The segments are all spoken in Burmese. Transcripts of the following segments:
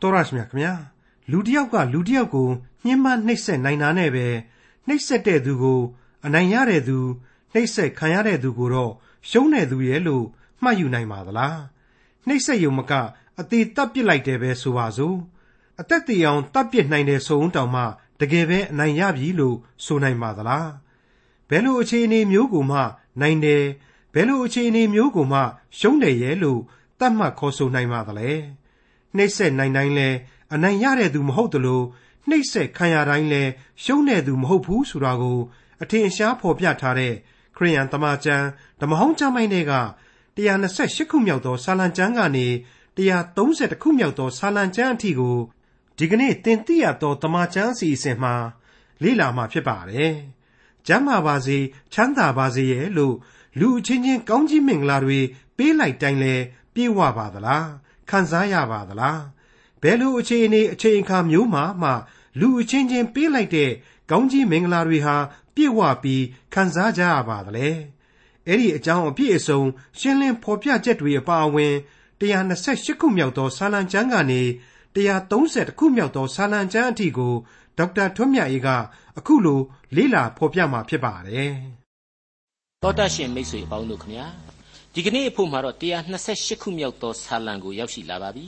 တော်ရရှိမြခင်ဗျာလူတစ်ယောက်ကလူတစ်ယောက်ကိုညှဉ်းပန်းနှိပ်စက်နိုင်တာနဲ့ပဲနှိပ်စက်တဲ့သူကိုအနိုင်ရတဲ့သူနှိပ်စက်ခံရတဲ့သူကိုတော့ရှုံးတဲ့သူရဲ့လို့မှတ်ယူနိုင်ပါသလားနှိပ်စက်ယုံမကအသေးတပ်ပစ်လိုက်တယ်ပဲဆိုပါစို့အသက်တည်အောင်တပ်ပစ်နိုင်တဲ့ဆိုုံတောင်မှတကယ်ပဲအနိုင်ရပြီလို့ဆိုနိုင်ပါသလားဘယ်လိုအခြေအနေမျိုးကိုမှနိုင်တယ်ဘယ်လိုအခြေအနေမျိုးကိုမှရှုံးတယ်ရဲ့လို့တတ်မှတ်ခေါ်ဆိုနိုင်ပါသလဲ နှိပ်စက်နိုင်တိုင်းလဲအနိုင်ရတဲ့သူမဟုတ်သလိုနှိပ်စက်ခံရတိုင်းလဲရှုံးတဲ့သူမဟုတ်ဘူးဆိုတာကိုအထင်ရှားဖော်ပြထားတဲ့ခရိယန်တမန်ကျမ်းဓမ္မဟောင်းကျမ်းပိုင်းတွေက128ခုမြောက်သောစာလံကျမ်းကနေ130ခုမြောက်သောစာလံကျမ်းအထိကိုဒီကနေ့တင်ပြရသောတမန်ကျမ်းအစီအစဉ်မှာလေ့လာမှာဖြစ်ပါတယ်။ကျမ်းမာပါစေချမ်းသာပါစေရဲ့လို့လူအချင်းချင်းကောင်းကြီးမင်္ဂလာတွေပေးလိုက်တိုင်းလဲပြေဝပါသလား ခံစားရပါသလားဘယ်လိုအခြေအနေအချိန်အခါမျိုးမှာမှ လူအချင်းချင်းပေးလိုက်တဲ့ကောင်းကြီးမင်္ဂလာတွေဟာပြည့်ဝပြီးခံစားကြရပါသလဲအဲ့ဒီအကြောင်းအပြည့်အစုံရှင်းလင်းဖော်ပြချက်တွေအပါအဝင်128ခုမြောက်သောစာလံကျမ်းကနေ130ခုမြောက်သောစာလံကျမ်းအထိကိုဒေါက်တာထွန်းမြတ်အေးကအခုလိုလေ့လာဖော်ပြมาဖြစ်ပါတယ်တောတရှင်မိတ်ဆွေအပေါင်းတို့ခမညာ ဒီကနေ့အဖို့မှာတော့128ခုမြောက်သောစာလံကိုရောက်ရှိလာပါပြီ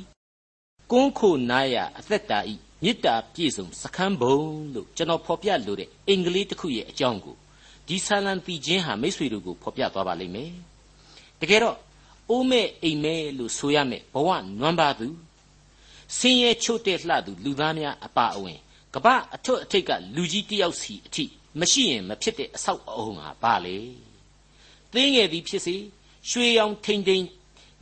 ကွန်းခိုနာရအသက်တာဤမေတ္တာပြည့်စုံစခန်းဘုံလို့ကျွန်တော်ဖော်ပြလိုတဲ့အင်္ဂလိပ်တစ်ခုရဲ့အကြောင်းကိုဒီဆာလံတီချင်းဟာမိษွေတို့ကိုဖော်ပြသွားပါလိမ့်မယ်တကယ်တော့အိုးမဲ့အိမ်မဲ့လို့ဆိုရမယ်ဘဝနွမ်းပါသူဆင်းရဲချို့တဲ့လှသူလူသားများအပါအဝင်ကပအထွတ်အထိပ်ကလူကြီးတယောက်စီအထိမရှိရင်မဖြစ်တဲ့အဆောက်အအုံဟာဘာလဲသိငယ်သည်ဖြစ်စေ ရွှေရောင်ထိန်ထိန်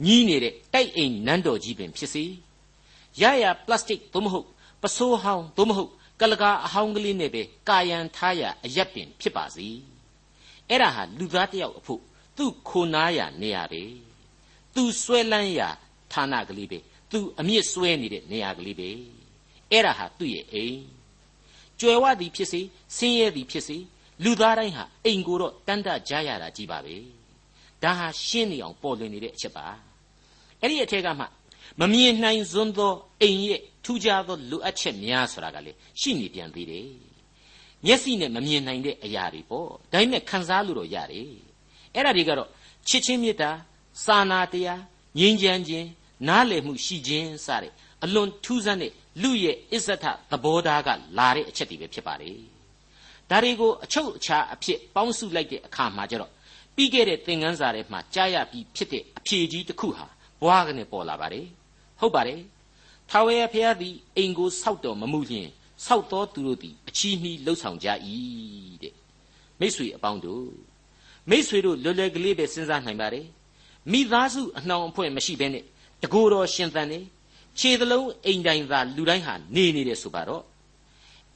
ညီးနေတဲ့တိုက်အိမ်နန်းတော်ကြီးပင်ဖြစ်စေရရပလတ်စတစ်သို့မဟုတ်ပစိုးဟောင်းသို့မဟုတ်ကလကာအဟောင်းကလေးနဲ့ပဲကာယံထားရအရက်ပင်ဖြစ်ပါစေအဲ့ဒါဟာလူသားတယောက်အဖို့သူ့ခိုနားရနေရပဲသူဆွဲလန်းရဌာနကလေးပဲသူအမြင့်ဆွဲနေတဲ့နေရာကလေးပဲအဲ့ဒါဟာသူ့ရဲ့အိမ်ကြွယ်ဝသည်ဖြစ်စေဆင်းရဲသည်ဖြစ်စေလူသားတိုင်းဟာအိမ်ကိုတော့တန်တကြရတာကြီးပါပဲ ဒါဟာရှင်းနေအောင်ပေါ်လွင်နေတဲ့အချက်ပါအဲ့ဒီအထက်ကမှမမြင်နိုင်စွန်းသောအိမ်ရဲ့ထူးခြားသောလိုအပ်ချက်များဆိုတာကလေရှိနေပြန်သေးတယ်မျက်စိနဲ့မမြင်နိုင်တဲ့အရာတွေပေါ့ဒါပေမဲ့ခံစားလို့တော့ရတယ်အဲ့ဒါတွေကတော့ချစ်ချင်းမေတ္တာစာနာတရားငြိမ်းချမ်းခြင်းနားလည်မှုရှိခြင်းစတဲ့အလွန်ထူးဆန်းတဲ့လူရဲ့အစ္ဆထသဘောထားကလာတဲ့အချက်တွေပဲဖြစ်ပါတယ်ဒါတွေကိုအချုပ်အခြာအဖြစ်ပေါင်းစုလိုက်တဲ့အခါမှာကျတော့ ပြီးခဲ့တဲ့သင်ခန်းစာထဲမှာကြားရပြီးဖြစ်တဲ့အဖြေကြီးတစ်ခုဟာဘွားကနေပေါ်လာပါတယ်ဟုတ်ပါတယ်ထာဝရဘုရားသည်အိမ်ကိုဆောက်တော်မမူလျင်ဆောက်တော်သူတို့သည်အချီးနှီးလှုပ်ဆောင်ကြ၏တဲ့မိษွေအပေါင်းတို့မိษွေတို့လွယ်လွယ်ကလေးပဲစဉ်းစားနိုင်ပါတယ်မိသားစုအနှောင်အဖွဲ့မရှိဘဲနဲ့တကိုယ်တော်ရှင်သန်နေခြေသလုံးအိမ်တိုင်းသာလူတိုင်းဟာနေနေတယ်ဆိုပါတော့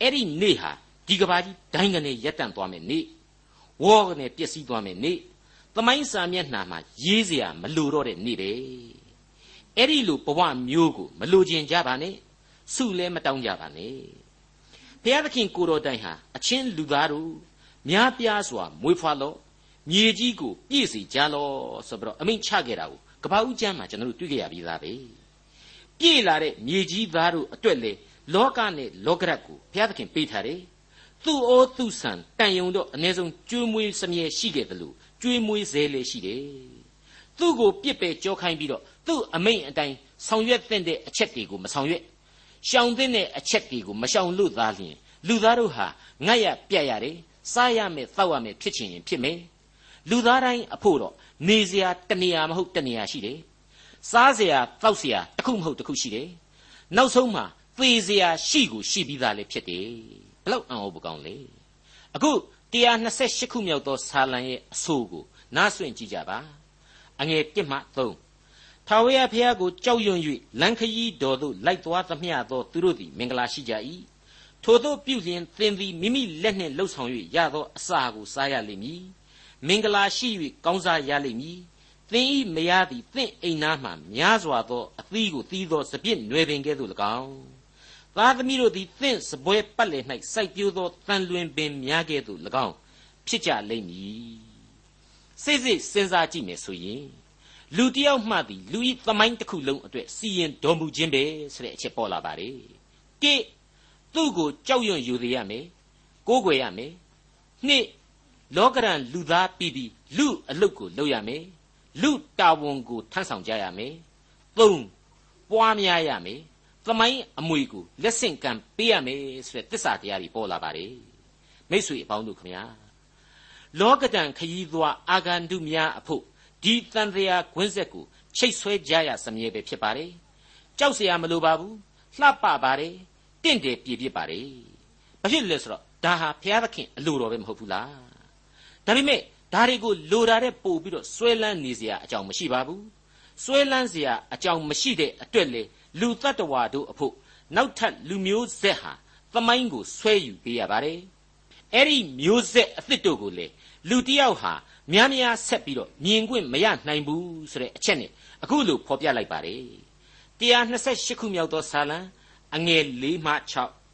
အဲ့ဒီနေ့ဟာဒီကဘာကြီးဒိုင်းကနေရက်တန့်သွားမယ်နေ့ဝေါကနေပျက်စီးသွားမယ်နေ့ သမိုင်းစာမျက်နှာမှာရေးเสียမလိုတော့တဲ့နေ့ပဲအဲ့ဒီလိုဘဝမျိုးကိုမလိုချင်ကြပါနဲ့စုလဲမတောင်းကြပါနဲ့ဘုရားသခင်ကိုတော်တိုင်ဟာအချင်းလူသားတို့များပြားစွာမွေးဖွားလို့မြေကြီးကိုပြည့်စေကြလောဆိုပြီးတော့အမိန့်ချခဲ့တာကိုကပ္ပဦးကျမ်းမှာကျွန်တော်တို့တွေ့ကြရပြီးသားပဲပြည့်လာတဲ့မြေကြီးသားတို့အတွက်လေလောကနဲ့လောကရတ်ကိုဘုရားသခင်ပေးထားတယ်သူ့အိုးသူ့ဆန်တန်ယုံတော့အ ਨੇ ဆုံးကျွေးမွေးစမြဲရှိခဲ့တယ်လို့ ကျွေးမွေးစေလေရှိတယ်သူ့ကိုပြစ်ပယ်ကြောခိုင်းပြီးတော့သူ့အမိန့်အတိုင်းဆောင်ရွက်တဲ့အချက်တွေကိုမဆောင်ရွက်ရှောင်တဲ့အချက်တွေကိုမရှောင်လို့သားလျင်လူသားတို့ဟာငတ်ရပြတ်ရတယ်စားရမယ်တောက်ရမယ်ဖြစ်ချင်ရင်ဖြစ်မယ်လူသားတိုင်းအဖို့တော့နေစရာတနေရာမဟုတ်တနေရာရှိတယ်စားစရာတောက်စရာတစ်ခုမဟုတ်တစ်ခုရှိတယ်နောက်ဆုံးမှာသေစရာရှိကိုရှိပြီးသားလည်းဖြစ်တယ်ဘလောက်အံ့ဩပကောင်းလဲအခု 128ခုမြောက်သောဆာလံရဲ့အဆိုကိုနားဆွင့်ကြည့်ကြပါအငယ်1မှ3ထာဝရဘုရားကိုကြောက်ရွံ့၍လန်ခရီးတော်သို့လိုက်သွားသမျှသောသူတို့သည်မင်္ဂလာရှိကြ၏ထို့သောပြုလျင်သင်သည်မိမိလက်နှင့်လှုပ်ဆောင်၍ရသောအစာကိုစားရလိမ့်မည်မင်္ဂလာရှိ၍ကောင်းစားရလိမ့်မည်သင်ဤမယားသည်သင်အိမ်သားမှများစွာသောအသီးကိုသီးသောစပြစ်နွယ်ပင်ကဲ့သို့၎င်း သားသမီးတို့သည်သင်စပွဲပတ်လည်၌စိုက်ပျိုးသောတန်လွင်ပင်များကဲ့သို့၎င်းဖြစ်ကြလိမ့်မည်စိတ်စိတ်စဉ်းစားကြည့်မယ်ဆိုရင်လူတယောက်မှသည်လူဤသမိုင်းတစ်ခုလုံးအတွက်စီရင်တော်မူခြင်းပဲဆိုတဲ့အချက်ပေါ်လာပါတယ်ကိသူ့ကိုကြောက်ရွံ့ယူသေးရမယ်ကိုးကွယ်ရမယ်နှစ်လောကရန်လူသားပြီးပြီးလူအလုတ်ကိုလုပ်ရမယ်လူတာဝန်ကိုထမ်းဆောင်ကြရမယ်သုံးပွားများရမယ် သမိုင်းအမွေကိုလက်ဆင့်ကမ်းပေးရမယ်ဆိုတဲ့တစ္ဆာတရားတွေပေါ်လာပါတယ်မိတ်ဆွေအပေါင်းတို့ခမညာလောကတန်ခရီးသွားအာဂန္တုများအဖို့ဒီတန်တရားကွင်းဆက်ကိုချိတ်ဆွဲကြရစမြဲပဲဖြစ်ပါတယ်ကြောက်เสียမလိုပါဘူးလှပပါတယ်တင့်တယ်ပြည့်ပြည့်ပါတယ်ဘာဖြစ်လဲဆိုတော့ဒါဟာဘုရားသခင်အလိုတော်ပဲမဟုတ်ဘူးလားဒါပေမဲ့ဒါတွေကိုလိုတာတဲ့ပို့ပြီးတော့ဆွဲလန်းနေเสียအကြောင်းမရှိပါဘူးဆွဲလန်းเสียအကြောင်းမရှိတဲ့အတွက်လေ လူတ attva တို့အဖို့နောက်ထပ်လူမျိုးဆက်ဟာသမိုင်းကိုဆွဲယူပေးရပါတယ်အဲ့ဒီမျိုးဆက်အသစ်တို့ကိုလေလူတယောက်ဟာများများဆက်ပြီးတော့မြင်ခွင့်မရနိုင်ဘူးဆိုတဲ့အချက်နဲ့အခုလိုဖော်ပြလိုက်ပါတယ်128ခုမြောက်သောဇာလံအငယ်၄မှ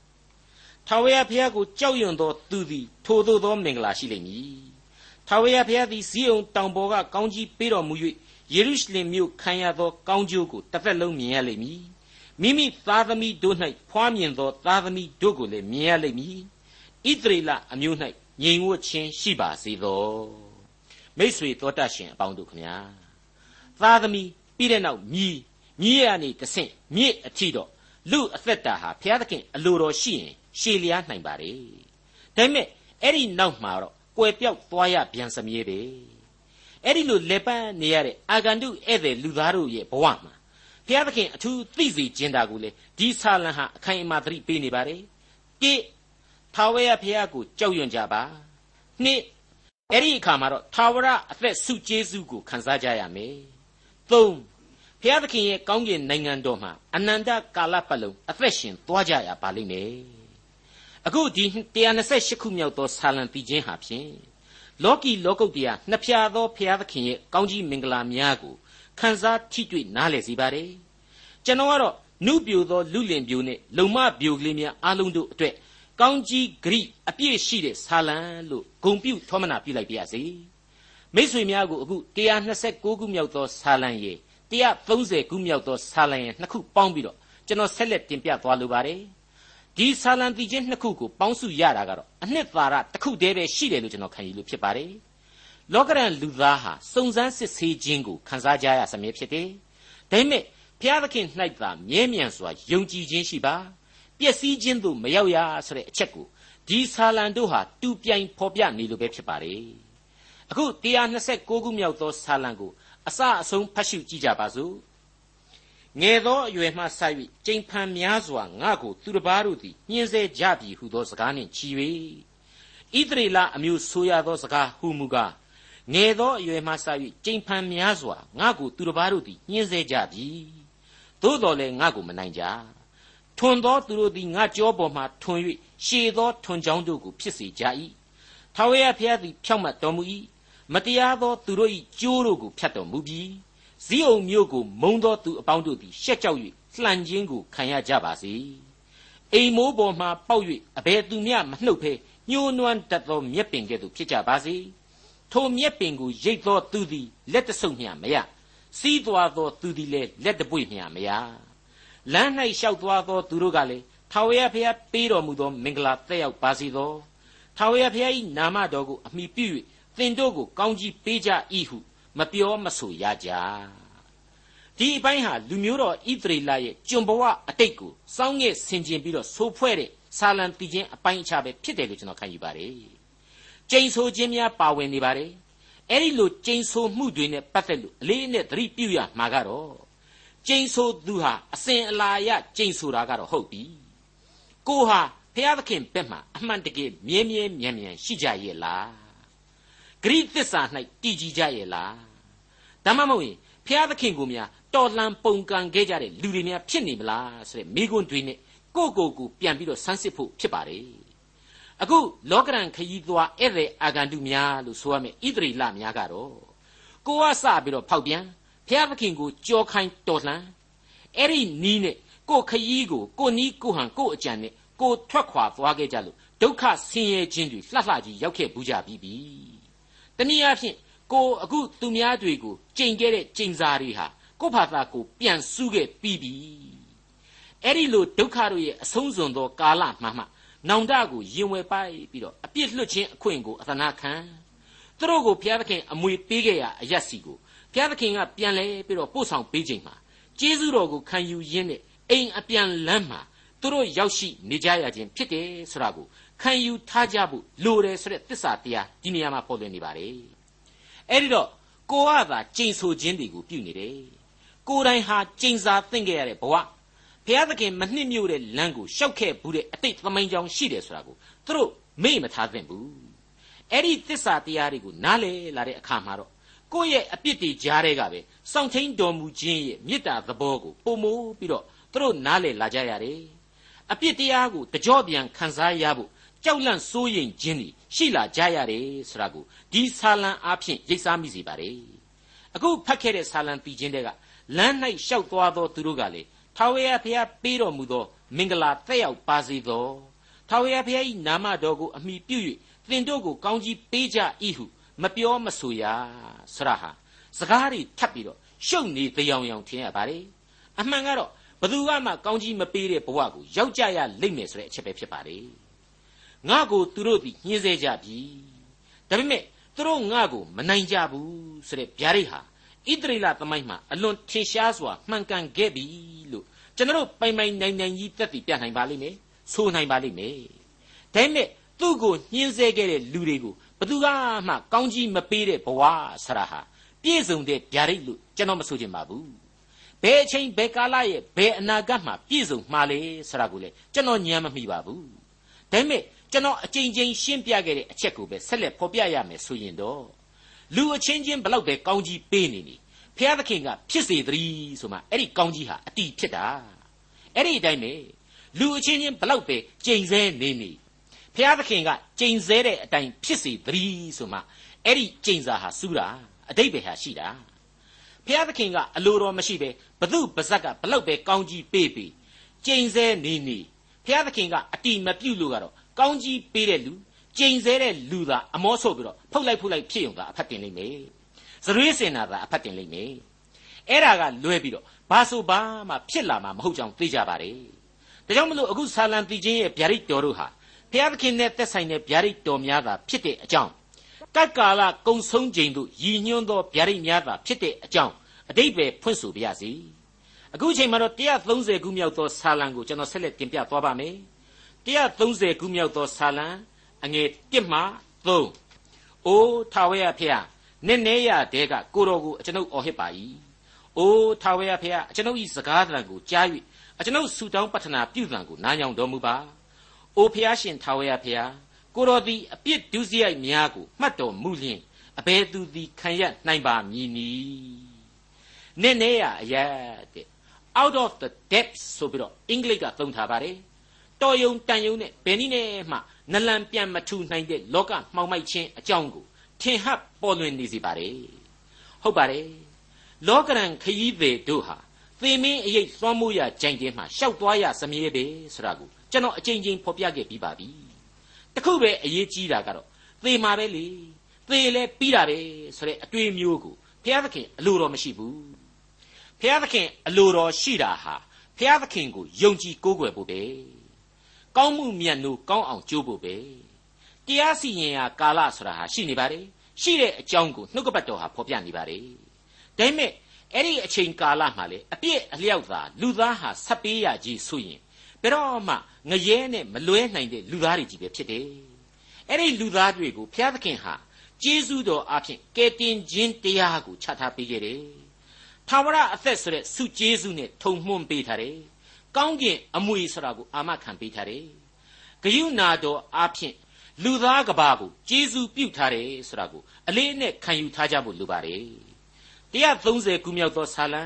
6ထာဝရဘုရားကိုကြောက်ရွံ့သောသူသည်ထိုသို့သောမင်္ဂလာရှိလိမ့်မည်ထာဝရဘုရားသည်ဇီးအောင်တောင်ပေါ်ကကောင်းကြီးပေးတော်မူ၍ ယေရုရှလင်မြို့ခံရသောကောင်းကျိုးကိုတစ်သက်လုံးမြင်ရလိမ့်မည်မိမိသားသမီးတို့၌ဖွားမြင်သောသားသမီးတို့ကိုလည်းမြင်ရလိမ့်မည်ဣသရေလအမျိုး၌ငြိမ်ဝှက်ခြင်းရှိပါစေသောမိษွေတော်တတ်ရှင်အပေါင်းတို့ခမညာသားသမီးပြီးတဲ့နောက်မြည်မြည်ရနေတဆင့်မြစ်အထီတော့လူအသက်တာဟာဘုရားသခင်အလိုတော်ရှိရင်ရှည်လျားနိုင်ပါ रे ဒါပေမဲ့အဲ့ဒီနောက်မှာတော့ကွယ်ပြောက်သွားရပြန်စမြဲပဲ အဲ့ဒီလိုလက်ပန်းနေရတဲ့အာဂန္တုဧည့်သည်လူသားတို့ရဲ့ဘဝမှာဘုရားသခင်အထူးသိစေခြင်းတာကိုလေဒီဆာလံဟာအခိုင်အမာသတိပေးနေပါတယ်ကိထာဝရဘုရားကိုကြောက်ရွံ့ကြပါနှစ်အဲ့ဒီအခါမှာတော့ထာဝရအသက်ဆုကျေးဇူးကိုခံစားကြရမယ်သုံးဘုရားသခင်ရဲ့ကောင်းကင်နိုင်ငံတော်မှာအနန္တကာလပတ်လုံးအသက်ရှင်သွားကြရပါလိမ့်မယ်အခုဒီ128ခုမြောက်သောဆာလံပြီးခြင်းဟာဖြင့် လောကီလောကုတ်တရားနှစ်ဖြာသောဘုရားသခင်ရဲ့ကောင်းကြီးမင်္ဂလာများကိုခန်းစားထိတွေ့နားလည်စေပါတယ်ကျွန်တော်ကတော့နုပြိုသောလူလင်ပြိုနဲ့လုံမပြိုကလေးများအားလုံးတို့အတွက်ကောင်းကြီးဂရိအပြည့်ရှိတဲ့ဆာလံလို့ဂုံပြုထောမနာပြုလိုက်ပါရစေမိษွေများကိုအခု129ခုမြောက်သောဆာလံရေ130ခုမြောက်သောဆာလံရေနှစ်ခုပေါင်းပြီးတော့ကျွန်တော်ဆက်လက်တင်ပြသွားလိုပါတယ် ဒီဆာလံတီချင်းနှစ်ခုကိုပေါင်းစုရတာကတော့အနှစ်သာရတစ်ခုတည်းပဲရှိတယ်လို့ကျွန်တော်ခံယူလို့ဖြစ်ပါတယ်လောကရန်လူသားဟာစုံစမ်းစစ်ဆေးခြင်းကိုခံစားကြရစမြဲဖြစ်တယ်ဒါပေမဲ့ဘုရားသခင်၌သာမြဲမြံစွာယုံကြည်ခြင်းရှိပါပျက်စီးခြင်းသို့မရောက်ရဆိုတဲ့အချက်ကိုဒီဆာလံတို့ဟာတူပြိုင်ဖော်ပြနေလို့ပဲဖြစ်ပါတယ်အခု129ခုမြောက်သောဆာလံကိုအစအဆုံးဖတ်ရှုကြည့်ကြပါစို့ ငယ်သောအရွယ်မှစ၍ကြိမ်ဖန်များစွာငါကိုသူတစ်ပါးတို့သည်ညှင်းဆဲကြပြီဟုသောစကားနှင့်ချီ၍ဣသရေလအမျိုးဆိုရသောစကားဟုမူကားငယ်သောအရွယ်မှစ၍ကြိမ်ဖန်များစွာငါကိုသူတစ်ပါးတို့သည်ညှင်းဆဲကြပြီသို့တော်လည်းငါကိုမနိုင်ကြထွန်သောသူတို့သည်ငါကြောပေါ်မှထွန်၍ရှည်သောထွန်ချောင်းတို့ကိုဖြစ်စေကြ၏ထာဝရဘုရားသည်ဖြောက်မှတ်တော်မူ၏မတရားသောသူတို့၏ကြိုးတို့ကိုဖြတ်တော်မူပြီး ဇီးအုံမျိုးကိုမုံသောသူအပေါင်းတို့သည်ရှက်ကြောက်၍လှန်ခြင်းကိုခံရကြပါစေအိမ်မိုးပေါ်မှပေါက်၍အဘယ်သူမျှမနှုတ်ဖဲညှိုးနွမ်းတတ်သောမြက်ပင်ကဲ့သို့ဖြစ်ကြပါစေထိုမြက်ပင်ကိုရိတ်သောသူသည်လက်တဆုပ်မျှမရစီးသွားသောသူသည်လည်းလက်တပွေမျှမရလမ်း၌လျှောက်သွားသောသူတို့ကလည်းထာဝရဘုရားပေးတော်မူသောမင်္ဂလာတက်ရောက်ပါစေသောထာဝရဘုရား၏နာမတော်ကိုအမိပြု၍သင်တို့ကိုကောင်းကြီးပေးကြ၏ဟု မပြောမဆိုရကြဒီအပိုင်းဟာလူမျိုးတော်ဣသရေလရဲ့ကျွန်ဘဝအတိတ်ကိုစောင်းငဲ့ဆင်ခြင်ပြီးတော့ဆိုဖွဲ့တဲ့ဆာလံတီချင်းအပိုင်းအခြားပဲဖြစ်တယ်လို့ကျွန်တော်ခံယူပါတယ်ကျိန်ဆိုခြင်းများပါဝင်နေပါတယ်အဲ့ဒီလိုကျိန်ဆိုမှုတွေနဲ့ပတ်သက်လို့အလေးနဲ့သတိပြုရမှာကတော့ကျိန်ဆိုသူဟာအစဉ်အလာရကျိန်ဆိုတာကတော့ဟုတ်ပြီကိုဟာဖျားသခင်ဘက်မှာအမှန်တကယ်မြဲမြဲမြံမြံရှိကြရဲ့လားဂရိသစ္စာ၌တည်ကြည်ကြရဲ့လား ဒါမှမဟုတ်ရင်ဖျားသခင်ကိုများတော်လှန်ပုန်ကန်ခဲ့ကြတဲ့လူတွေများဖြစ်နေမလားဆိုတဲ့မိကွန်းတွေနဲ့ကိုယ့်ကိုယ်ကိုပြန်ပြီးတော့ဆန်းစစ်ဖို့ဖြစ်ပါတယ်အခုလောကရန်ခရီးသွားဧည့်သည်အာဂန္တုများလို့ဆိုရမယ်ဣသရေလများကတော့ကိုကစပြီးတော့ဖောက်ပြန်ဖျားသခင်ကိုကြောခိုင်းတော်လှန်အဲ့ဒီနီးနဲ့ကိုခရီးကိုကိုနီးကိုဟန်ကိုအကြံနဲ့ကိုထွက်ခွာသွားခဲ့ကြလို့ဒုက္ခဆင်းရဲခြင်းတွေလှလှကြီးရောက်ခဲ့ဘူးကြပြီးပြီတနည်းအားဖြင့် ကိုအခုသူများတွေကိုကြိမ်ခဲ့တဲ့ကြိမ်စာတွေဟာကိုယ့်ဘာသာကိုပြန်စုခဲ့ပြီးပြီအဲ့ဒီလိုဒုက္ခတို့ရဲ့အဆုံးစွန်သောကာလမှမှနောင်တကိုရင်ဝယ်ပိုက်ပြီးတော့အပြစ်လွတ်ခြင်းအခွင့်ကိုအသနာခံသူတို့ကိုဘုရားသခင်အမွေပေးခဲ့ရအရက်စီကိုဘုရားသခင်ကပြန်လဲပြီးတော့ပို့ဆောင်ပေးခြင်းမှာကျေးဇူးတော်ကိုခံယူရင်းနဲ့အိမ်အပြန်လမ်းမှာသူတို့ရောက်ရှိနေကြရခြင်းဖြစ်တယ်ဆိုတာကိုခံယူထားကြဖို့လိုတယ်ဆိုတဲ့သစ္စာတရားဒီနေရာမှာပေါ်လွင်နေပါတယ် အဲ့ဒီတော့ကိုကသာကြိမ်ဆိုခြင်းတွေကိုပြုနေတယ်ကိုယ်တိုင်ဟာကြိမ်စာသင်ခဲ့ရတဲ့ဘဝဘုရားသခင်မနှစ်မြို့တဲ့လမ်းကိုရှောက်ခဲ့ဘူးတဲ့အတိတ်သမိုင်းကြောင်းရှိတယ်ဆိုတာကိုသူတို့မေ့မထားသင့်ဘူးအဲ့ဒီသစ္စာတရားတွေကိုနားလေလာတဲ့အခါမှာတော့ကိုယ့်ရဲ့အပြစ်တွေကြားတဲ့ကပဲစောင့်ချင်းတော်မူခြင်းရဲ့မေတ္တာသဘောကိုပုံမိုးပြီးတော့သူတို့နားလေလာကြရတယ်အပြစ်တရားကိုတကြောပြန်ခံစားရဖို့ကြောက်လန့်စိုးရိမ်ခြင်းတွေ ရှိလာကြရတယ်ဆိုတာကိုဒီဆာလံအားဖြင့်ရိပ်စားမိစေပါတယ်အခုဖတ်ခဲ့တဲ့ဆာလံတည်ခြင်းတွေကလမ်း၌ရှောက်သွားသောသူတို့ကလေထာဝရဘုရားပေးတော်မူသော မင်္ဂလာတက်ရောက်ပါစေသောထာဝရဘုရား၏နာမတော်ကိုအမိပြု၍သင်တို့ကိုကောင်းကြီးပေးကြ၏ဟုမပြောမဆိုရဆရာဟာစကားတွေထပ်ပြီးတော့ရှုပ်နေတရားရောင်ထင်ရပါတယ်အမှန်ကတော့ဘသူကမှကောင်းကြီးမပေးတဲ့ဘဝကိုရောက်ကြရလိမ့်မယ်ဆိုတဲ့အချက်ပဲဖြစ်ပါတယ် ငါကိုသူတို့သည်ညှင်းဆဲကြပြီဒါပေမဲ့သူတို့ငါကိုမနိုင်ကြဘူးဆိုတဲ့ဗျာဒိတ်ဟာဣသရေလသမိုင်းမှာအလွန်ထင်ရှားစွာမှန်ကန်ခဲ့ပြီလို့ကျွန်တော်ပိုင်ပိုင်နိုင်နိုင်ကြီးသက်သေပြနိုင်ပါလိမ့်မယ်ဆိုနိုင်ပါလိမ့်မယ်ဒါပေမဲ့သူ့ကိုညှင်းဆဲခဲ့တဲ့လူတွေကိုဘသူကမှကောင်းကြီးမပေးတဲ့ဘဝဆရာဟာပြည့်စုံတဲ့ဗျာဒိတ်လို့ကျွန်တော်မဆိုချင်ပါဘူးဘယ်အချိန်ဘယ်ကာလရဲ့ဘယ်အနာဂတ်မှာပြည့်စုံမှာလဲဆိုတာကိုလေကျွန်တော်ညံမမိပါဘူးဒါပေမဲ့ ကျွန်တော်အချိန်ချင်းရှင်းပြခဲ့တဲ့အချက်ကိုပဲဆက်လက်ဖော်ပြရမယ်ဆိုရင်တော့လူအချင်းချင်းဘလောက်ပဲကောင်းကြီးပေးနေနေဖျားသခင်ကဖြစ်စေတည်းဆိုမှအဲ့ဒီကောင်းကြီးဟာအတီးဖြစ်တာအဲ့ဒီအတိုင်းပဲလူအချင်းချင်းဘလောက်ပဲကြိမ်ဆဲနေနေဖျားသခင်ကကြိမ်ဆဲတဲ့အတိုင်းဖြစ်စေတည်းဆိုမှအဲ့ဒီကြိမ်စာဟာစူးတာအတိတ်ပဲဟာရှိတာဖျားသခင်ကအလိုတော်မရှိပဲဘသူပါဇက်ကဘလောက်ပဲကောင်းကြီးပေးပြီးကြိမ်ဆဲနေနေဖျားသခင်ကအတီမပြုတ်လို့ကတော့ ကောင်းကြီးပေးတဲ့လူကျိန်ဆဲတဲ့လူသာအမောဆို့ပြီးတော့ဖုတ်လိုက်ဖုတ်လိုက်ဖြစ်ုံသာအဖတ်တင်လိမ့်မယ်။ဇရွေးစင်တာသာအဖတ်တင်လိမ့်မယ်။အဲ့ဒါကလွဲပြီးတော့ဘာဆိုဘာမှဖြစ်လာမှာမဟုတ်ကြောင်းသိကြပါလေ။ဒါကြောင့်မလို့အခုဆာလံတီချင်းရဲ့ဗျာဒိတ်တော်တို့ဟာဖျားသခင်နဲ့သက်ဆိုင်တဲ့ဗျာဒိတ်တော်များသာဖြစ်တဲ့အကြောင်းကတ်ကာလကုံဆုံးချိန်တို့ရည်ညွှန်းသောဗျာဒိတ်များသာဖြစ်တဲ့အကြောင်းအတိတ်ပဲဖွင့်ဆိုပါရစေ။အခုချိန်မှာတော့130ခုမြောက်သောဆာလံကိုကျွန်တော်ဆက်လက်တင်ပြသွားပါမယ်။ 130ခုမြောက်သောဆာလံအငယ်1မှ3အိုးထာဝရဖျားနည်းနည်းရတဲ့ကကိုတော်ကိုအကျွန်ုပ်အော်ဟစ်ပါ၏အိုးထာဝရဖျားအကျွန်ုပ်၏စကားသံကိုကြား၍အကျွန်ုပ်ဆူတောင်းပတ္ထနာပြုသံကိုနားညောင်တော်မူပါအိုဖျားရှင်ထာဝရဖျားကိုတော်သည်အပြစ်ဒုစရိုက်များကိုမှတ်တော်မူလျင်အဘယ်သူသည်ခံရနိုင်ပါမည်နည်းနည်းနည်းရအရတဲ့ out of the depths ဆိုပြီးတော့အင်္ဂလိပ်ကသုံးထားပါတယ် တော်ယုံတန်ယုံနဲ့ဘယ်နည်းနဲ့မှနလန်ပြန်မထူနိုင်တဲ့လောကမှောင်မိုက်ခြင်းအကြောင်းကိုထင်ဟပ်ပေါ်လွင်နေစေပါတယ်ဟုတ်ပါတယ်လောကရန်ခရီးသည်တို့ဟာသေမင်းအရေးသွမ်းမိုးရကြိုင်ခြင်းမှာရှောက်သွားရစမြဲပဲဆိုတာကိုကျွန်တော်အကြိမ်ကြိမ်ဖော်ပြခဲ့ပြီးပါပြီတခုပဲအရေးကြီးတာကတော့သေမှာပဲလေသေလဲပြီးတာပဲဆိုတဲ့အတွေ့မျိုးကိုဘုရားသခင်အလိုတော်မရှိဘူးဘုရားသခင်အလိုတော်ရှိတာဟာဘုရားသခင်ကိုယုံကြည်ကိုးကွယ်ဖို့ပဲ ကောင်းမှုမြတ်နိုးကောင်းအောင်ကြိုးဖို့ပဲတရားစီရင်ရာကာလဆိုတာဟာရှိနေပါတယ်ရှိတဲ့အကြောင်းကိုနှုတ်ကပတ်တော်ဟာဖော်ပြနေပါတယ်ဒါပေမဲ့အဲ့ဒီအချိန်ကာလမှာလေအပြည့်အလျောက်သာလူသားဟာဆက်ပေးရကြီးဆိုရင်ဘယ်တော့မှငရဲနဲ့မလွဲနိုင်တဲ့လူသားတွေကြီးပဲဖြစ်တယ်အဲ့ဒီလူသားတွေကိုဘုရားသခင်ဟာကျေးဇူးတော်အဖြစ်ကယ်တင်ခြင်းတရားကိုချထားပေးခဲ့တယ်။ထာဝရအသက်ဆိုတဲ့ဆုကျေးဇူးနဲ့ထုံမှွန်းပေးထားတယ် ကောင်းကင်အမွေဆိုတာကိုအာမခံပေးထားတယ်။ဂယုနာတော်အားဖြင့်လူသားကဘာကိုကျေးဇူးပြုထားတယ်ဆိုတာကိုအလေးနဲ့ခံယူထားကြဖို့လိုပါတယ်။130ခုမြောက်သောဆာလံ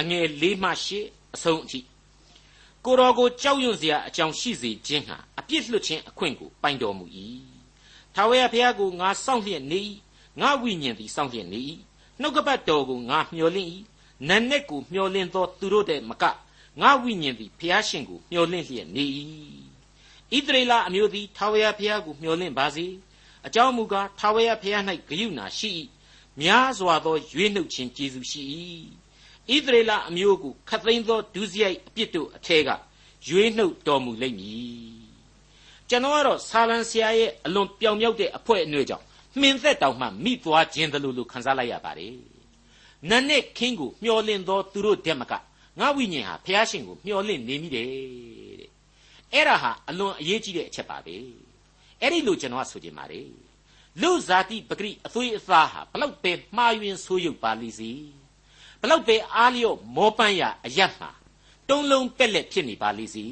အငယ်၄မှ၈အဆုံးအထိကိုတော်ကိုကြောက်ရွံ့စရာအကြောင်းရှိစေခြင်းဟာအပြစ်လွတ်ခြင်းအခွင့်ကိုပိုင်တော်မူ၏။ထာဝရဘုရားကိုငါစောင့်လျက်နေ၏။ငါဝိညာဉ်သည်စောင့်လျက်နေ၏။နှုတ်ကပတ်တော်ကိုငါမျှော်လင့်၏။နံနဲ့ကိုမျှော်လင့်သောသူတို့တဲ့မက ငါဝိညာဉ်သည်ဖျားရှင်ကိုမျှော်လင့်လျက်နေ၏ဣသရေလအမျိုးသည်ထာဝရဘုရားကိုမျှော်လင့်ပါစေအကြောင်းမူကားထာဝရဘုရား၌ဂရုဏာရှိ၏များစွာသောရွေးနှုတ်ခြင်းကျေးဇူးရှိ၏ဣသရေလအမျိုးကိုခတ်သိမ်းသောဒုစရိုက်အပြစ်တို့အထက်ကရွေးနှုတ်တော်မူလိမ့်မည်ကျွန်တော်ကတော့ဆာလံဆရာရဲ့အလွန်ပြောင်မြောက်တဲ့အဖွဲအနှွေကြောင့်မှင်သက်တောင်မှမိသွားခြင်းတလို့လို့ခန်းစားလိုက်ရပါတယ်နတ်နဲ့ခင်းကိုမျောလင့်သောသူတို့တက်မက ငါဝိညာဉ်ဟာဖျားရှင်ကိုမျောလင့်နေမိတယ်တဲ့အဲ့ဒါဟာအလွန်အရေးကြီးတဲ့အချက်ပါပဲအဲ့ဒီလိုကျွန်တော်ကဆိုချင်ပါတယ်လူဇာတိပဂရိအသွေးအသားဟာဘလောက်ပဲမှားယွင်းဆိုးရုပ်ပါလိစီဘလောက်ပဲအားလျော့မောပန်းရအယတ်မှာတုံးလုံးပက်လက်ဖြစ်နေပါလိစီ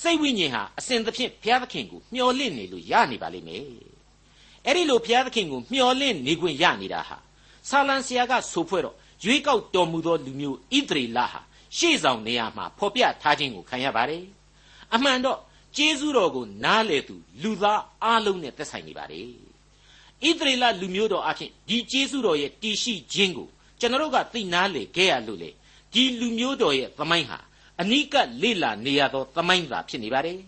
စိတ်ဝိညာဉ်ဟာအစဉ်သဖြင့်ဘုရားသခင်ကိုမျှော်လင့်နေလို့ရနေပါလိမ့်မယ်အဲ့ဒီလိုဘုရားသခင်ကိုမျှော်လင့်နေခွင့်ရနေတာဟာဆာလံဆရာကဆိုဖွဲ့တော့ရွေးကောက်တော်မူသောလူမျိုးဣသရေလဟာ ရှေ့ဆောင်နေရာမှာဖော်ပြထားခြင်းကိုခံရပါတယ်အမှန်တော့ကျေးဇူးတော်ကိုနားလေသူလူသားအလုံးနဲ့သက်ဆိုင်နေပါတယ်ဣသရေလလူမျိုးတော်အဖြစ်ဒီကျေးဇူးတော်ရဲ့တည်ရှိခြင်းကိုကျွန်တော်တို့ကသိနာလေခဲ့ရလို့လေဒီလူမျိုးတော်ရဲ့သမိုင်းဟာအနိကလေ့လာနေရသောသမိုင်းသာဖြစ်နေပါတယ်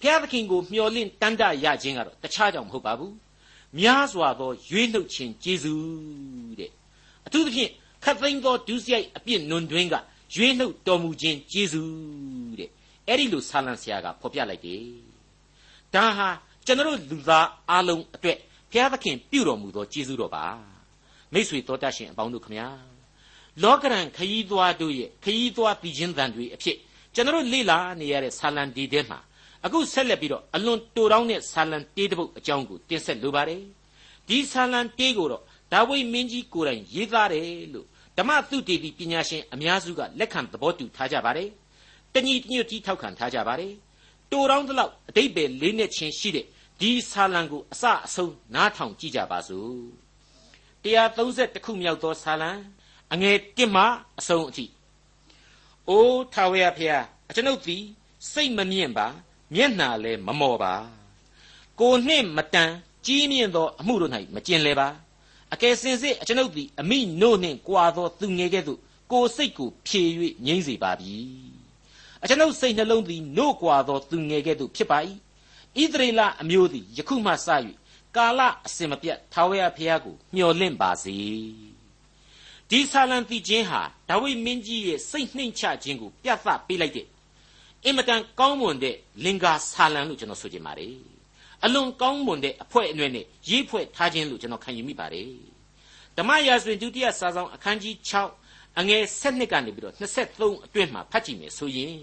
ဘုရားသခင်ကိုမျှော်လင့်တန်တရခြင်းကတော့တခြားကြောင့်မဟုတ်ပါဘူးများစွာသောရွေးနှုတ်ခြင်းကျေးဇူးတဲ့အထူးသဖြင့်ခတ်သိမ်းသောဒုစရိုက်အပြစ်နွန်တွင်းက ရွေးနှုတ်တော်မူခြင်းကျေးဇူးတဲ့အဲ့ဒီလိုဆာလံဆရာကဖော်ပြလိုက်တယ်ဒါဟာကျွန်တော်လူသားအလုံးအတွက်ဘုရားသခင်ပြုတော်မူသောကျေးဇူးတော်ပါမိษွေတော်တတ်ရှင်အပေါင်းတို့ခမညာလောကရန်ခရီးသွားတို့ရဲ့ခရီးသွားပြီးချင်းတန်တွေအဖြစ်ကျွန်တော်လေ့လာနေရတဲ့ဆာလံဒီတဲမှာအခုဆက်လက်ပြီးတော့အလွန်တိုတောင်းတဲ့ဆာလံတေးတစ်ပုဒ်အကြောင်းကိုတင်ဆက်လိုပါတယ်ဒီဆာလံတေးကိုတော့ဒါဝိမင်းကြီးကိုယ်တိုင်ရေးသားတယ်လို့ ဓမ္မသုတေသီပညာရှင်အများစုကလက်ခံသဘောတူထားကြပါတယ်တညီတညွတ်ကြီးထောက်ခံထားကြပါတယ်တိုတောင်းသလောက်အတိတ်ပဲလေးနဲ့ချင်းရှိတဲ့ဒီဆာလံကိုအစအဆုံးနားထောင်ကြည့်ကြပါစို့130ခုမြောက်သောဆာလံအငယ်1မှအဆုံးအထိအိုးထာဝရဖျားအကျွန်ုပ်သည်စိတ်မမြင့်ပါမျက်နှာလည်းမမော်ပါကိုနှင့်မတန်ကြီးမြင့်သောအမှုတို့၌မကျင်လေပါ အကယ်စင်စစ်အကျွန်ုပ်သည်အမိနို့နှင့်ကြွာသောသူငယ်ကဲ့သို့ကိုစိတ်ကိုဖြေ၍ငြိမ့်စေပါပြီအကျွန်ုပ်စိတ်နှလုံးသည်နို့ကြွာသောသူငယ်ကဲ့သို့ဖြစ်ပါ၏ဣသရေလအမျိုးသည်ယခုမှစ၍ကာလအစဉ်မပြတ်ထာဝရဘုရားကိုမျှော်လင့်ပါစေဒီဆာလံတိချင်းဟာဒါဝိမင်းကြီးရဲ့စိတ်နှိမ်ချခြင်းကိုပြသပေးလိုက်တဲ့အင်မတန်ကောင်းမွန်တဲ့လင်္ကာဆာလံလို့ကျွန်တော်ဆိုချင်ပါတယ် အလွန်ကောင်းမွန်တဲ့အဖွဲအနွယ်နဲ့ရေးဖွဲ့ထားခြင်းလို့ကျွန်တော်ခံယူမိပါတယ်ဓမ္မရာဇဝင်ဒုတိယစာဆောင်အခန်းကြီး6အငယ်7ကနေပြီးတော့23အတွင်းမှာဖတ်ကြည့်မယ်ဆိုရင်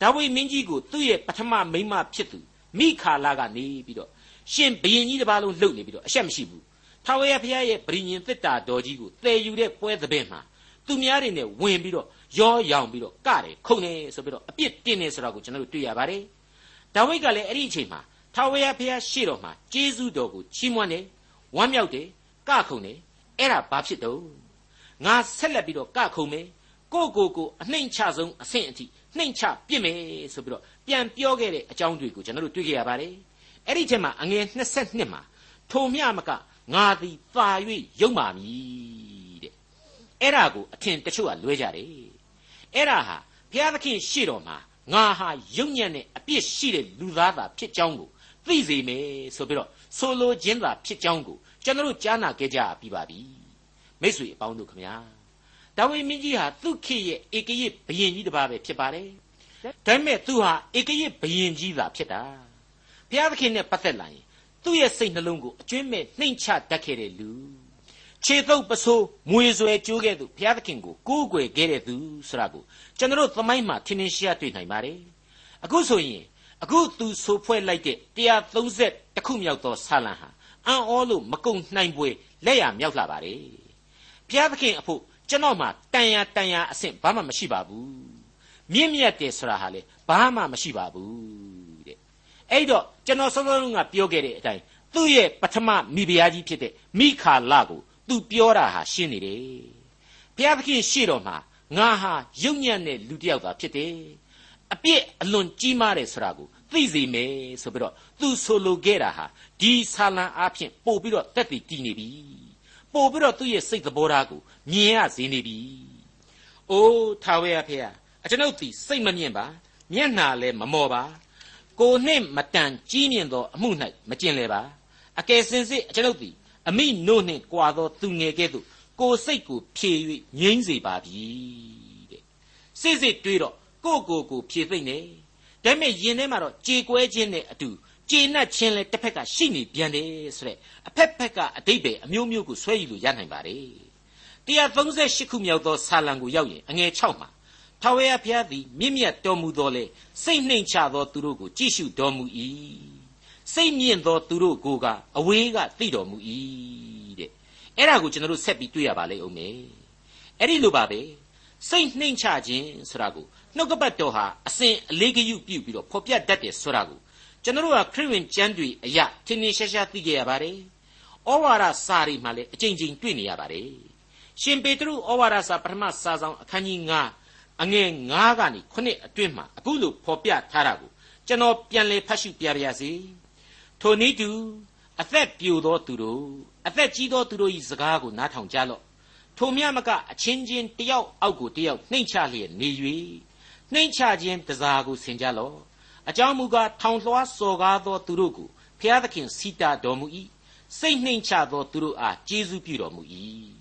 ဒါဝိမင်းကြီးကိုသူ့ရဲ့ပထမမိန်းမဖြစ်သူမိခါလာကနေပြီးတော့ရှင်ဘရင်ကြီးတစ်ပါးလုံးလှုပ်နေပြီးတော့အရှက်မရှိဘူးထာဝရဘုရားရဲ့ဗြိညင်တစ်တာတော်ကြီးကိုတည်ယူတဲ့ပွဲသဘင်မှာသူများတွေနဲ့ဝင်ပြီးတော့ရောရောင်ပြီးတော့ကတယ်ခုန်နေဆိုပြီးတော့အပြစ်တင်နေဆိုတာကိုကျွန်တော်တို့တွေ့ရပါတယ်ဒါဝိဒ်ကလည်းအဲ့ဒီအချိန်မှာ ထာဝရဘုရားရှေ့တော်မှာကျေးဇူးတော်ကိုချီးမွမ်းတယ်ဝမ်းမြောက်တယ်ကခုန်တယ်အဲ့ဒါဘာဖြစ်တော့ငါဆက်လက်ပြီးတော့ကခုန်မယ်ကိုကိုကိုအနှိမ်ချဆုံးအဆင့်အထိနှိမ်ချပြစ်မယ်ဆိုပြီးတော့ပြန်ပြောခဲ့တဲ့အကြောင်းတွေကိုကျွန်တော်တို့တွေ့ကြရပါတယ်အဲ့ဒီချက်မှာအငယ်22မှာထိုမျှမကငါသည်သာ၍ယုံပါမည်တဲ့အဲ့ဒါကိုအထင်တချို့ကလွဲကြတယ်အဲ့ဒါဟာဘုရားသခင်ရှေ့တော်မှာငါဟာယုံညံ့တဲ့အပြစ်ရှိတဲ့လူသားသာဖြစ်ကြောင်းကို သိစေမယ်ဆိုပြီးတော့ဆိုလိုခြင်းသာဖြစ်ကြောင်းကိုကျွန်တော်ကြားနာခဲ့ကြပြီးပါပြီမိတ်ဆွေအပေါင်းတို့ခမညာဒါဝိမင်းကြီးဟာသူ့ခေရဲ့ဧကရစ်ဘုရင်ကြီးတစ်ပါးပဲဖြစ်ပါတယ်ဒါပေမဲ့သူဟာဧကရစ်ဘုရင်ကြီးသာဖြစ်တာဘုရားသခင်နဲ့ပတ်သက်လာရင်သူ့ရဲ့စိတ်နှလုံးကိုအကျွင်းမဲ့နှိမ်ချတတ်ခဲ့တဲ့လူခြေသုပ်ပစိုးမွေဆွဲကြိုးခဲ့သူဘုရားသခင်ကိုကိုးကွယ်ခဲ့တဲ့သူဆိုတာကိုကျွန်တော်သမိုင်းမှာထင်ထင်ရှားတွေ့နိုင်ပါတယ်အခုဆိုရင် အခုသူဆိုဖွဲ့လိုက်တဲ့130တခုမြောက်သောဆာလံဟာအံ့ဩလို့မကုံနိုင်ပွဲလက်ရမြောက်လာပါတယ်ဘုရားသခင်အဖို့ကျွန်တော်မှတန်ရတန်ရအဆင့်ဘာမှမရှိပါဘူးမြင့်မြတ်တယ်ဆိုတာဟာလေဘာမှမရှိပါဘူးတဲ့အဲ့တော့ကျွန်တော်စောစောကပြောခဲ့တဲ့အတိုင်းသူ့ရဲ့ပထမမိဖုရားကြီးဖြစ်တဲ့မိခါလကိုသူပြောတာဟာရှင်းနေတယ်ဘုရားသခင်ရှေ့တော်မှာငါဟာယုံညံ့တဲ့လူတစ်ယောက်သာဖြစ်တယ် အပြစ်အလွန်ကြီးမားတယ်ဆိုတာကိုသိစေမယ်ဆိုပြီးတော့သူဆိုလိုခဲ့တာဟာဒီဆာလံအားဖြင့်ပို့ပြီးတော့တက်တည်တည်နေပြီပို့ပြီးတော့သူ့ရဲ့စိတ်သဘောထားကိုမြင်ရစေနေပြီ။အိုးထာဝရဖေဟာအကျွန်ုပ်သည်စိတ်မမြင့်ပါမျက်နှာလည်းမမော်ပါကိုနှင့်မတန်ကြီးမြင့်သောအမှု၌မကျင်လေပါအကယ်စင်စစ်အကျွန်ုပ်သည်အမိနို့နှင့်ကြွာသောသူငယ်ကဲ့သို့ကိုယ်စိတ်ကိုဖြေ၍ငြိမ့်စေပါပြီတဲ့စစ်စစ်တွေးတော့ ကိုကိုကိုဖြေသိမ့်နေဒါပေမဲ့ယင်ထဲမှာတော့ကြေကွဲခြင်းနဲ့အတူကျေနပ်ခြင်းလည်းတစ်ဖက်ကရှိနေပြန်တယ်ဆိုတဲ့အဖက်ဖက်ကအတိတ်ပဲအမျိုးမျိုးကိုဆွဲယူလို့ရနိုင်ပါတယ်138ခုမြောက်သောဆာလံကိုရောက်ရင်အငယ်6မှာထာဝရဘုရားသည်မြင့်မြတ်တော်မူသောလေစိတ်နှိမ်ချသောသူတို့ကိုကြည့်ရှုတော်မူ၏စိတ်မြင့်သောသူတို့ကိုကအဝေးကသိတော်မူ၏တဲ့အဲ့ဒါကိုကျွန်တော်တို့ဆက်ပြီးတွေ့ရပါလိမ့်ဦးမယ်အဲ့ဒီလိုပါပဲစိတ်နှိမ်ချခြင်းဆိုတာကို နှုတ်ကပတ်တော်ဟာအစဉ်အလေးဂရုပြုပြီးတော့ဖော်ပြတတ်တယ်ဆိုတာကိုကျွန်တော်တို့ကခရစ်ဝင်ကျမ်းတွေအရာထင်ထင်ရှားရှားသိကြရပါတယ်ဩဝါဒစာတွေမှာလည်းအကြိမ်ကြိမ်တွေ့နေရပါတယ်ရှင်ပေတရုဩဝါဒစာပထမစာဆောင်အခန်းကြီး9အငယ်9ကနေ9အတွင်းမှာအခုလိုဖော်ပြထားတာကိုကျွန်တော်ပြန်လည်ဖတ်ရှုပြပါရစေထိုနည်းတူအသက်ပြိုသောသူတို့အသက်ကြီးသောသူတို့၏စကားကိုနားထောင်ကြလော့ထိုမြမကအချင်းချင်းတယောက်အောက်ကိုတယောက်နှိမ့်ချလျက်နေ၍ နှိမ့်ချခြင်းတစားကိုဆင်ကြလော့အကြောင်းမူကားထောင်လွှားစော်ကားသောသူတို့ကိုဖျားသခင်စီတာတော်မူ၏စိတ်နှိမ့်ချသောသူတို့အားကျေးဇူးပြုတော်မူ၏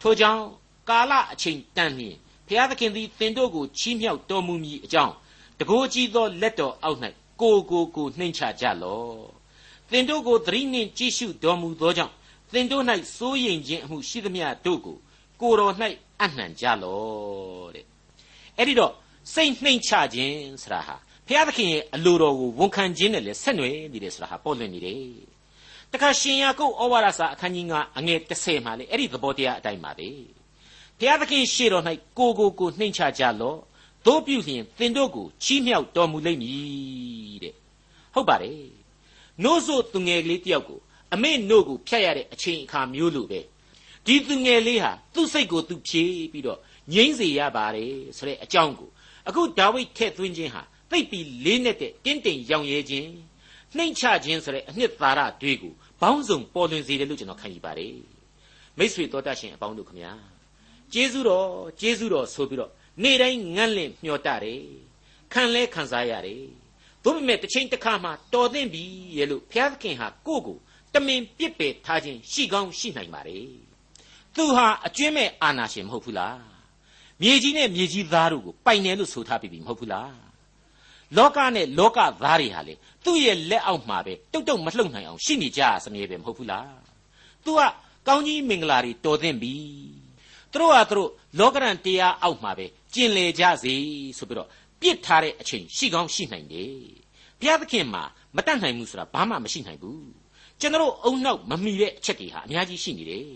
ထိုကြောင့်ကာလအချိန်တန်လျင်ဖျားသခင်သည်သင်တို့ကိုချီးမြှောက်တော်မူမည်အကြောင်းတကိုးကြီးသောလက်တော်အောက်၌ကိုကိုကိုနှိမ့်ချကြလော့သင်တို့ကိုသတိနှင့်ကြည့်ရှုတော်မူသောကြောင့်သင်တို့၌စိုးရိမ်ခြင်းအမှုရှိသမျှတို့ကိုကိုတော်၌အနှံကြလော့တဲ့အဲ့ဒီတော့ စိတ်နှိမ့်ချခြင်းဆိုတာဟာဘုရားသခင်ရဲ့အလိုတော်ကိုဝန်ခံခြင်းနဲ့လည်းဆက်နွယ်နေတယ်ဆိုတာဟာပေါ်လွင်နေတယ်တခါရှင်ယာကုပ်ဩဝါဒစာအခန်းကြီး9အငယ်30မှာလေအဲ့ဒီသဘောတရားအတိုင်းပါပဲဘုရားသခင်ရှေ့တော်၌ကိုကိုကိုနှိမ့်ချကြလော့တို့ပြုလျင်သင်တို့ကိုချီးမြှောက်တော်မူလိမ့်မည်တဲ့ဟုတ်ပါတယ်နို့ဆိုသူငယ်ကလေးတယောက်ကိုအမေနို့ကိုဖျက်ရတဲ့အချိန်အခါမျိုးလိုပဲဒီသူငယ်လေးဟာသူ့စိတ်ကိုသူဖြေးပြီးတော့ငြိမ့်စေရပါတယ်ဆိုတဲ့အကြောင်းကို အခုဒါဝိဒ်ထည့်သွင်းခြင်းဟာသိပ်ပြီးလေးနက်တဲ့တင်းတိမ်ရောင်ရဲခြင်းနှိမ့်ချခြင်းဆိုတဲ့အနှစ်သာရတွေကိုဘောင်းစုံပေါ်လွင်စေတယ်လို့ကျွန်တော်ခံယူပါတယ်မိတ်ဆွေတော်တတ်ရှင်အပေါင်းတို့ခမညာကျေးဇူးတော်ကျေးဇူးတော်ဆိုပြီးတော့နေ့တိုင်းငန့်လင့်မျှော်တတယ်ခံလဲခံစားရတယ်သို့ပေမဲ့တစ်ချိန်တစ်ခါမှတော်သင့်ပြီရဲ့လို့ဘုရားသခင်ဟာကိုယ့်ကိုတမင်ပြစ်ပယ်ထားခြင်းရှိကောင်းရှိနိုင်ပါတယ်သူဟာအကျွင့်မဲ့အာနာရှင်မဟုတ်ဘူးလား မြေကြီးနဲ့မြေကြီးသားတို့ကိုပိုင်တယ်လို့ဆိုထားပြီမဟုတ်ဘူးလားလောကနဲ့လောကသားတွေဟာလေသူ့ရဲ့လက်အောက်မှာပဲတုတ်တုတ်မလှုပ်နိုင်အောင်ရှိနေကြစမြဲပဲမဟုတ်ဘူးလားသူကကောင်းကြီးမင်္ဂလာတွေတော်သင့်ပြီသူတို့ဟာသူတို့လောကရန်တရားအောက်မှာပဲကျင်လေကြစေဆိုပြီးတော့ပြစ်ထားတဲ့အချိန်ရှိကောင်းရှိနိုင်တယ်ဘုရားသခင်မှာမတတ်နိုင်ဘူးဆိုတာဘာမှမရှိနိုင်ဘူးကျွန်တော်အုံနောက်မမီတဲ့အချက်တွေဟာအများကြီးရှိနေတယ်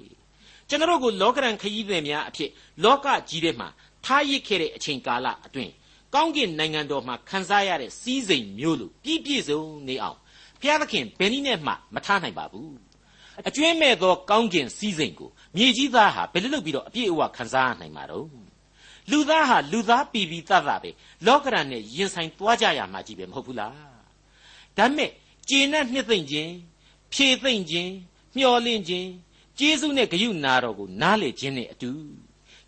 ကျွန်တော်ကိုလောကရန်ခရီးသည်များအဖြစ်လောကကြီးထဲမှာထားရစ်ခဲ့တဲ့အချိန်ကာလအတွင်းကောင်းကင်နိုင်ငံတော်မှာခံစားရတဲ့စီးစိမ်မျိုးလိုပြည့်ပြည့်စုံနေအောင်ဘုရားသခင်ဘယ်နည်းနဲ့မှမထားနိုင်ပါဘူးအကျွင်းမဲ့သောကောင်းကင်စီးစိမ်ကိုမြေကြီးသားဟာဘယ်လိုလုပ်ပြီးတော့အပြည့်အဝခံစားနိုင်မှာတော့လူသားဟာလူသားပြည်ပြီးသတ်တာပဲလောကရန်နဲ့ရင်ဆိုင်သွားကြရမှာကြီးပဲမဟုတ်ဘူးလားဒါမဲ့ကျေနပ်နှစ်သိမ့်ခြင်းဖြည့်သိမ့်ခြင်းမျှော်လင့်ခြင်း ကျေးဇူးနဲ့ဂရုနာတော်ကိုနားလေခြင်းနဲ့အတူ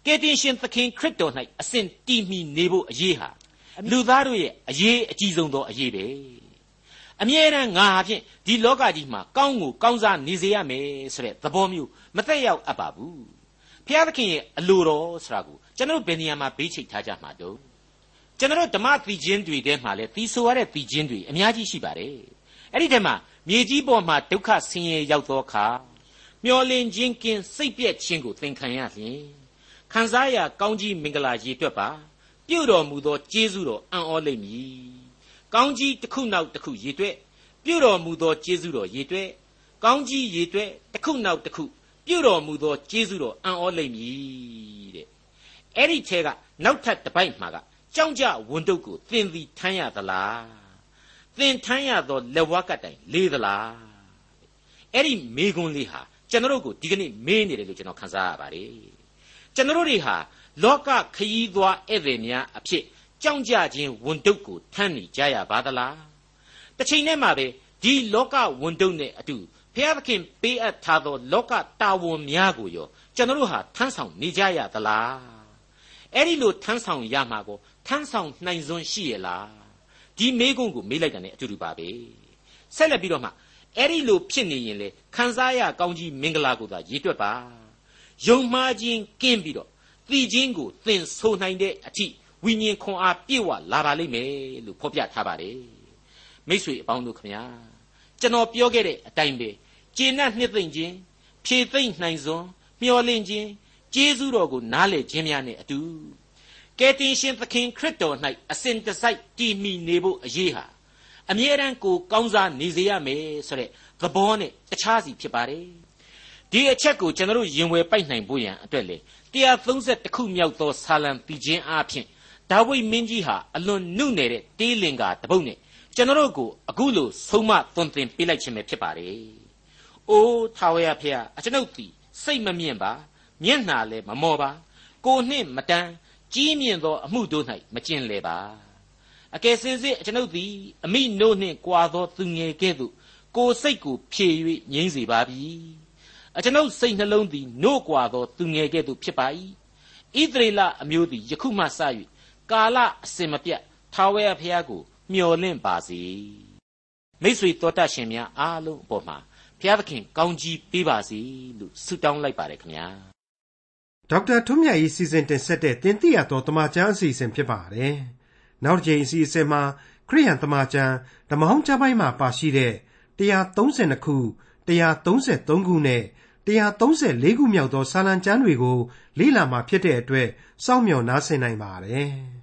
ကယ်တင်ရှင်သခင်ခရစ်တော်၌အစဉ်တည်မီနေဖို့အရေးဟာလူသားတို့ရဲ့အရေးအကြီးဆုံးသောအရေးပဲအမြဲတမ်းငါဟာဖြင့်ဒီလောကကြီးမှာကောင်းကိုကောင်းစားနေစေရမယ်ဆိုတဲ့သဘောမျိုးမသက်ရောက်အပ်ပါဘူးဖျားသခင်ရဲ့အလိုတော်ဆိုတာကိုကျွန်တော်ဘယ်နေရာမှာဘေးချိတ်ထားကြမှာတော့ကျွန်တော်ဓမ္မသီချင်းတွေထဲမှာလည်းသီဆိုရတဲ့သီချင်းတွေအများကြီးရှိပါတယ်အဲ့ဒီထဲမှာမြေကြီးပေါ်မှာဒုက္ခဆင်းရဲရောက်သောအခါ မျောလင့်ခြင်းကင်းစိတ်ပြည့်ခြင်းကိုသင်ခံရလျင်ခံစားရကောင်းကြီးမင်္ဂလာရေတွက်ပါပြုတော်မူသောကျေးဇူးတော်အံ့ဩလိမ့်မည်ကောင်းကြီးတစ်ခုနောက်တစ်ခုရေတွက်ပြုတော်မူသောကျေးဇူးတော်ရေတွက်ကောင်းကြီးရေတွက်တစ်ခုနောက်တစ်ခုပြုတော်မူသောကျေးဇူးတော်အံ့ဩလိမ့်မည်တဲ့အဲ့ဒီထဲကနောက်ထပ်တစ်ပိုက်မှာကကြောင်းကြဝန်တုပ်ကိုသင်သည်ထမ်းရသလားသင်ထမ်းရသောလက်ဝါးကတိုင်လေးသလားအဲ့ဒီမေခွန်းလေးဟာ ကျွန်တော်တို့ကိုဒီကနေ့မေးနေတယ်လို့ကျွန်တော်ခန်းစားရပါတယ်ကျွန်တော်တွေဟာလောကခရီးသွားဧည့်သည်များအဖြစ်ကြောင်းကြခြင်းဝန်တုပ်ကိုထမ်းနေကြရပါသလားတစ်ချိန်တည်းမှာပဲဒီလောကဝန်တုပ်နဲ့အတူဘုရားသခင်ပေးအပ်ထားသောလောကတာဝန်များကိုရောကျွန်တော်တို့ဟာထမ်းဆောင်နေကြရသလားအဲ့ဒီလိုထမ်းဆောင်ရမှာကိုထမ်းဆောင်နိုင်စွမ်းရှိရလားဒီမေးခွန်းကိုမေးလိုက်တာ ਨੇ အတူတူပါပဲဆက်လက်ပြီးတော့မှ အဲ့ဒီလိုဖြစ်နေရင်လေခံစားရကောင်းကြီးမင်္ဂလာကိုသာရည်တွက်ပါယုံမှားခြင်းကင်းပြီးတော့သိခြင်းကိုသင်ဆိုနိုင်တဲ့အထိဝိညာဉ်ခွန်အားပြည့်ဝလာပါလိမ့်မယ်လို့ဖော်ပြထားပါတယ်မိတ်ဆွေအပေါင်းတို့ခမညာကျွန်တော်ပြောခဲ့တဲ့အတိုင်းပဲကျေနပ်နှစ်သိမ့်ခြင်းဖြည့်သိမ့်နိုင်စွန်မျှော်လင့်ခြင်းကျေးဇူးတော်ကိုနားလည်ခြင်းများနဲ့အတူကယ်တင်ရှင်သခင်ခရစ်တော်၌အစဉ်တစိုက်တည်မီနေဖို့အရေးဟာ အမြဲတမ်းကိုကောင်းစားနေစေရမယ်ဆိုတဲ့သဘောနဲ့တခြားစီဖြစ်ပါတယ်ဒီအချက်ကိုကျွန်တော်ရင်ဝယ်ပိုက်နိုင်ဖို့ရန်အတွက်လေ130ခုမြောက်သောဆာလံပီခြင်းအားဖြင့်ဒါဝိမင်းကြီးဟာအလွန်နုနယ်တဲ့တေးလင်္ကာတပုတ်နဲ့ကျွန်တော်ကိုအခုလိုဆုံးမသွန်သင်ပေးလိုက်ခြင်းပဲဖြစ်ပါတယ်။အိုးထာဝရဖျားအကျွန်ုပ်သည်စိတ်မမြင့်ပါမျက်နှာလည်းမမောပါကိုနှင့်မတန်းကြီးမြင့်သောအမှုတို့၌မကျင်လေပါ အကယ်စင်စစ်အကျွန်ုပ်သည်အမိနို့နှင့်ကြွာသောသူငယ်ကဲ့သို့ကိုစိတ်ကိုဖြည့်၍ငြိမ့်စေပါပြီအကျွန်ုပ်စိတ်နှလုံးသည်နို့ကြွာသောသူငယ်ကဲ့သို့ဖြစ်ပါ၏ဣသရေလအမျိုးသည်ယခုမှစ၍ကာလအစဉ်မပြတ်ထာဝရဘုရားကိုမျှော်လင့်ပါစေမိတ်ဆွေတော်တတ်ရှင်များအားလုံးအပေါ်မှာဘုရားသခင်ကောင်းကြီးပေးပါစေလို့ဆုတောင်းလိုက်ပါတယ်ခင်ဗျာဒေါက်တာထွန်းမြတ်ရေးစီစဉ်တင်ဆက်တဲ့တင်ပြတော်တမချန်းအစီအစဉ်ဖြစ်ပါတယ် နောက်တစ်ချိန်အစီအစဉ်မှာခရိယန်တမချန်းဓမ္မဟောင်းကျမ်းပိုင်းမှာပါရှိတဲ့132ခု133ခုနဲ့134ခုမြောက်သောစာလံကျမ်းတွေကိုလေ့လာမှာဖြစ်တဲ့အတွက်စောင့်မျှော်နားဆင်နိုင်ပါတယ်။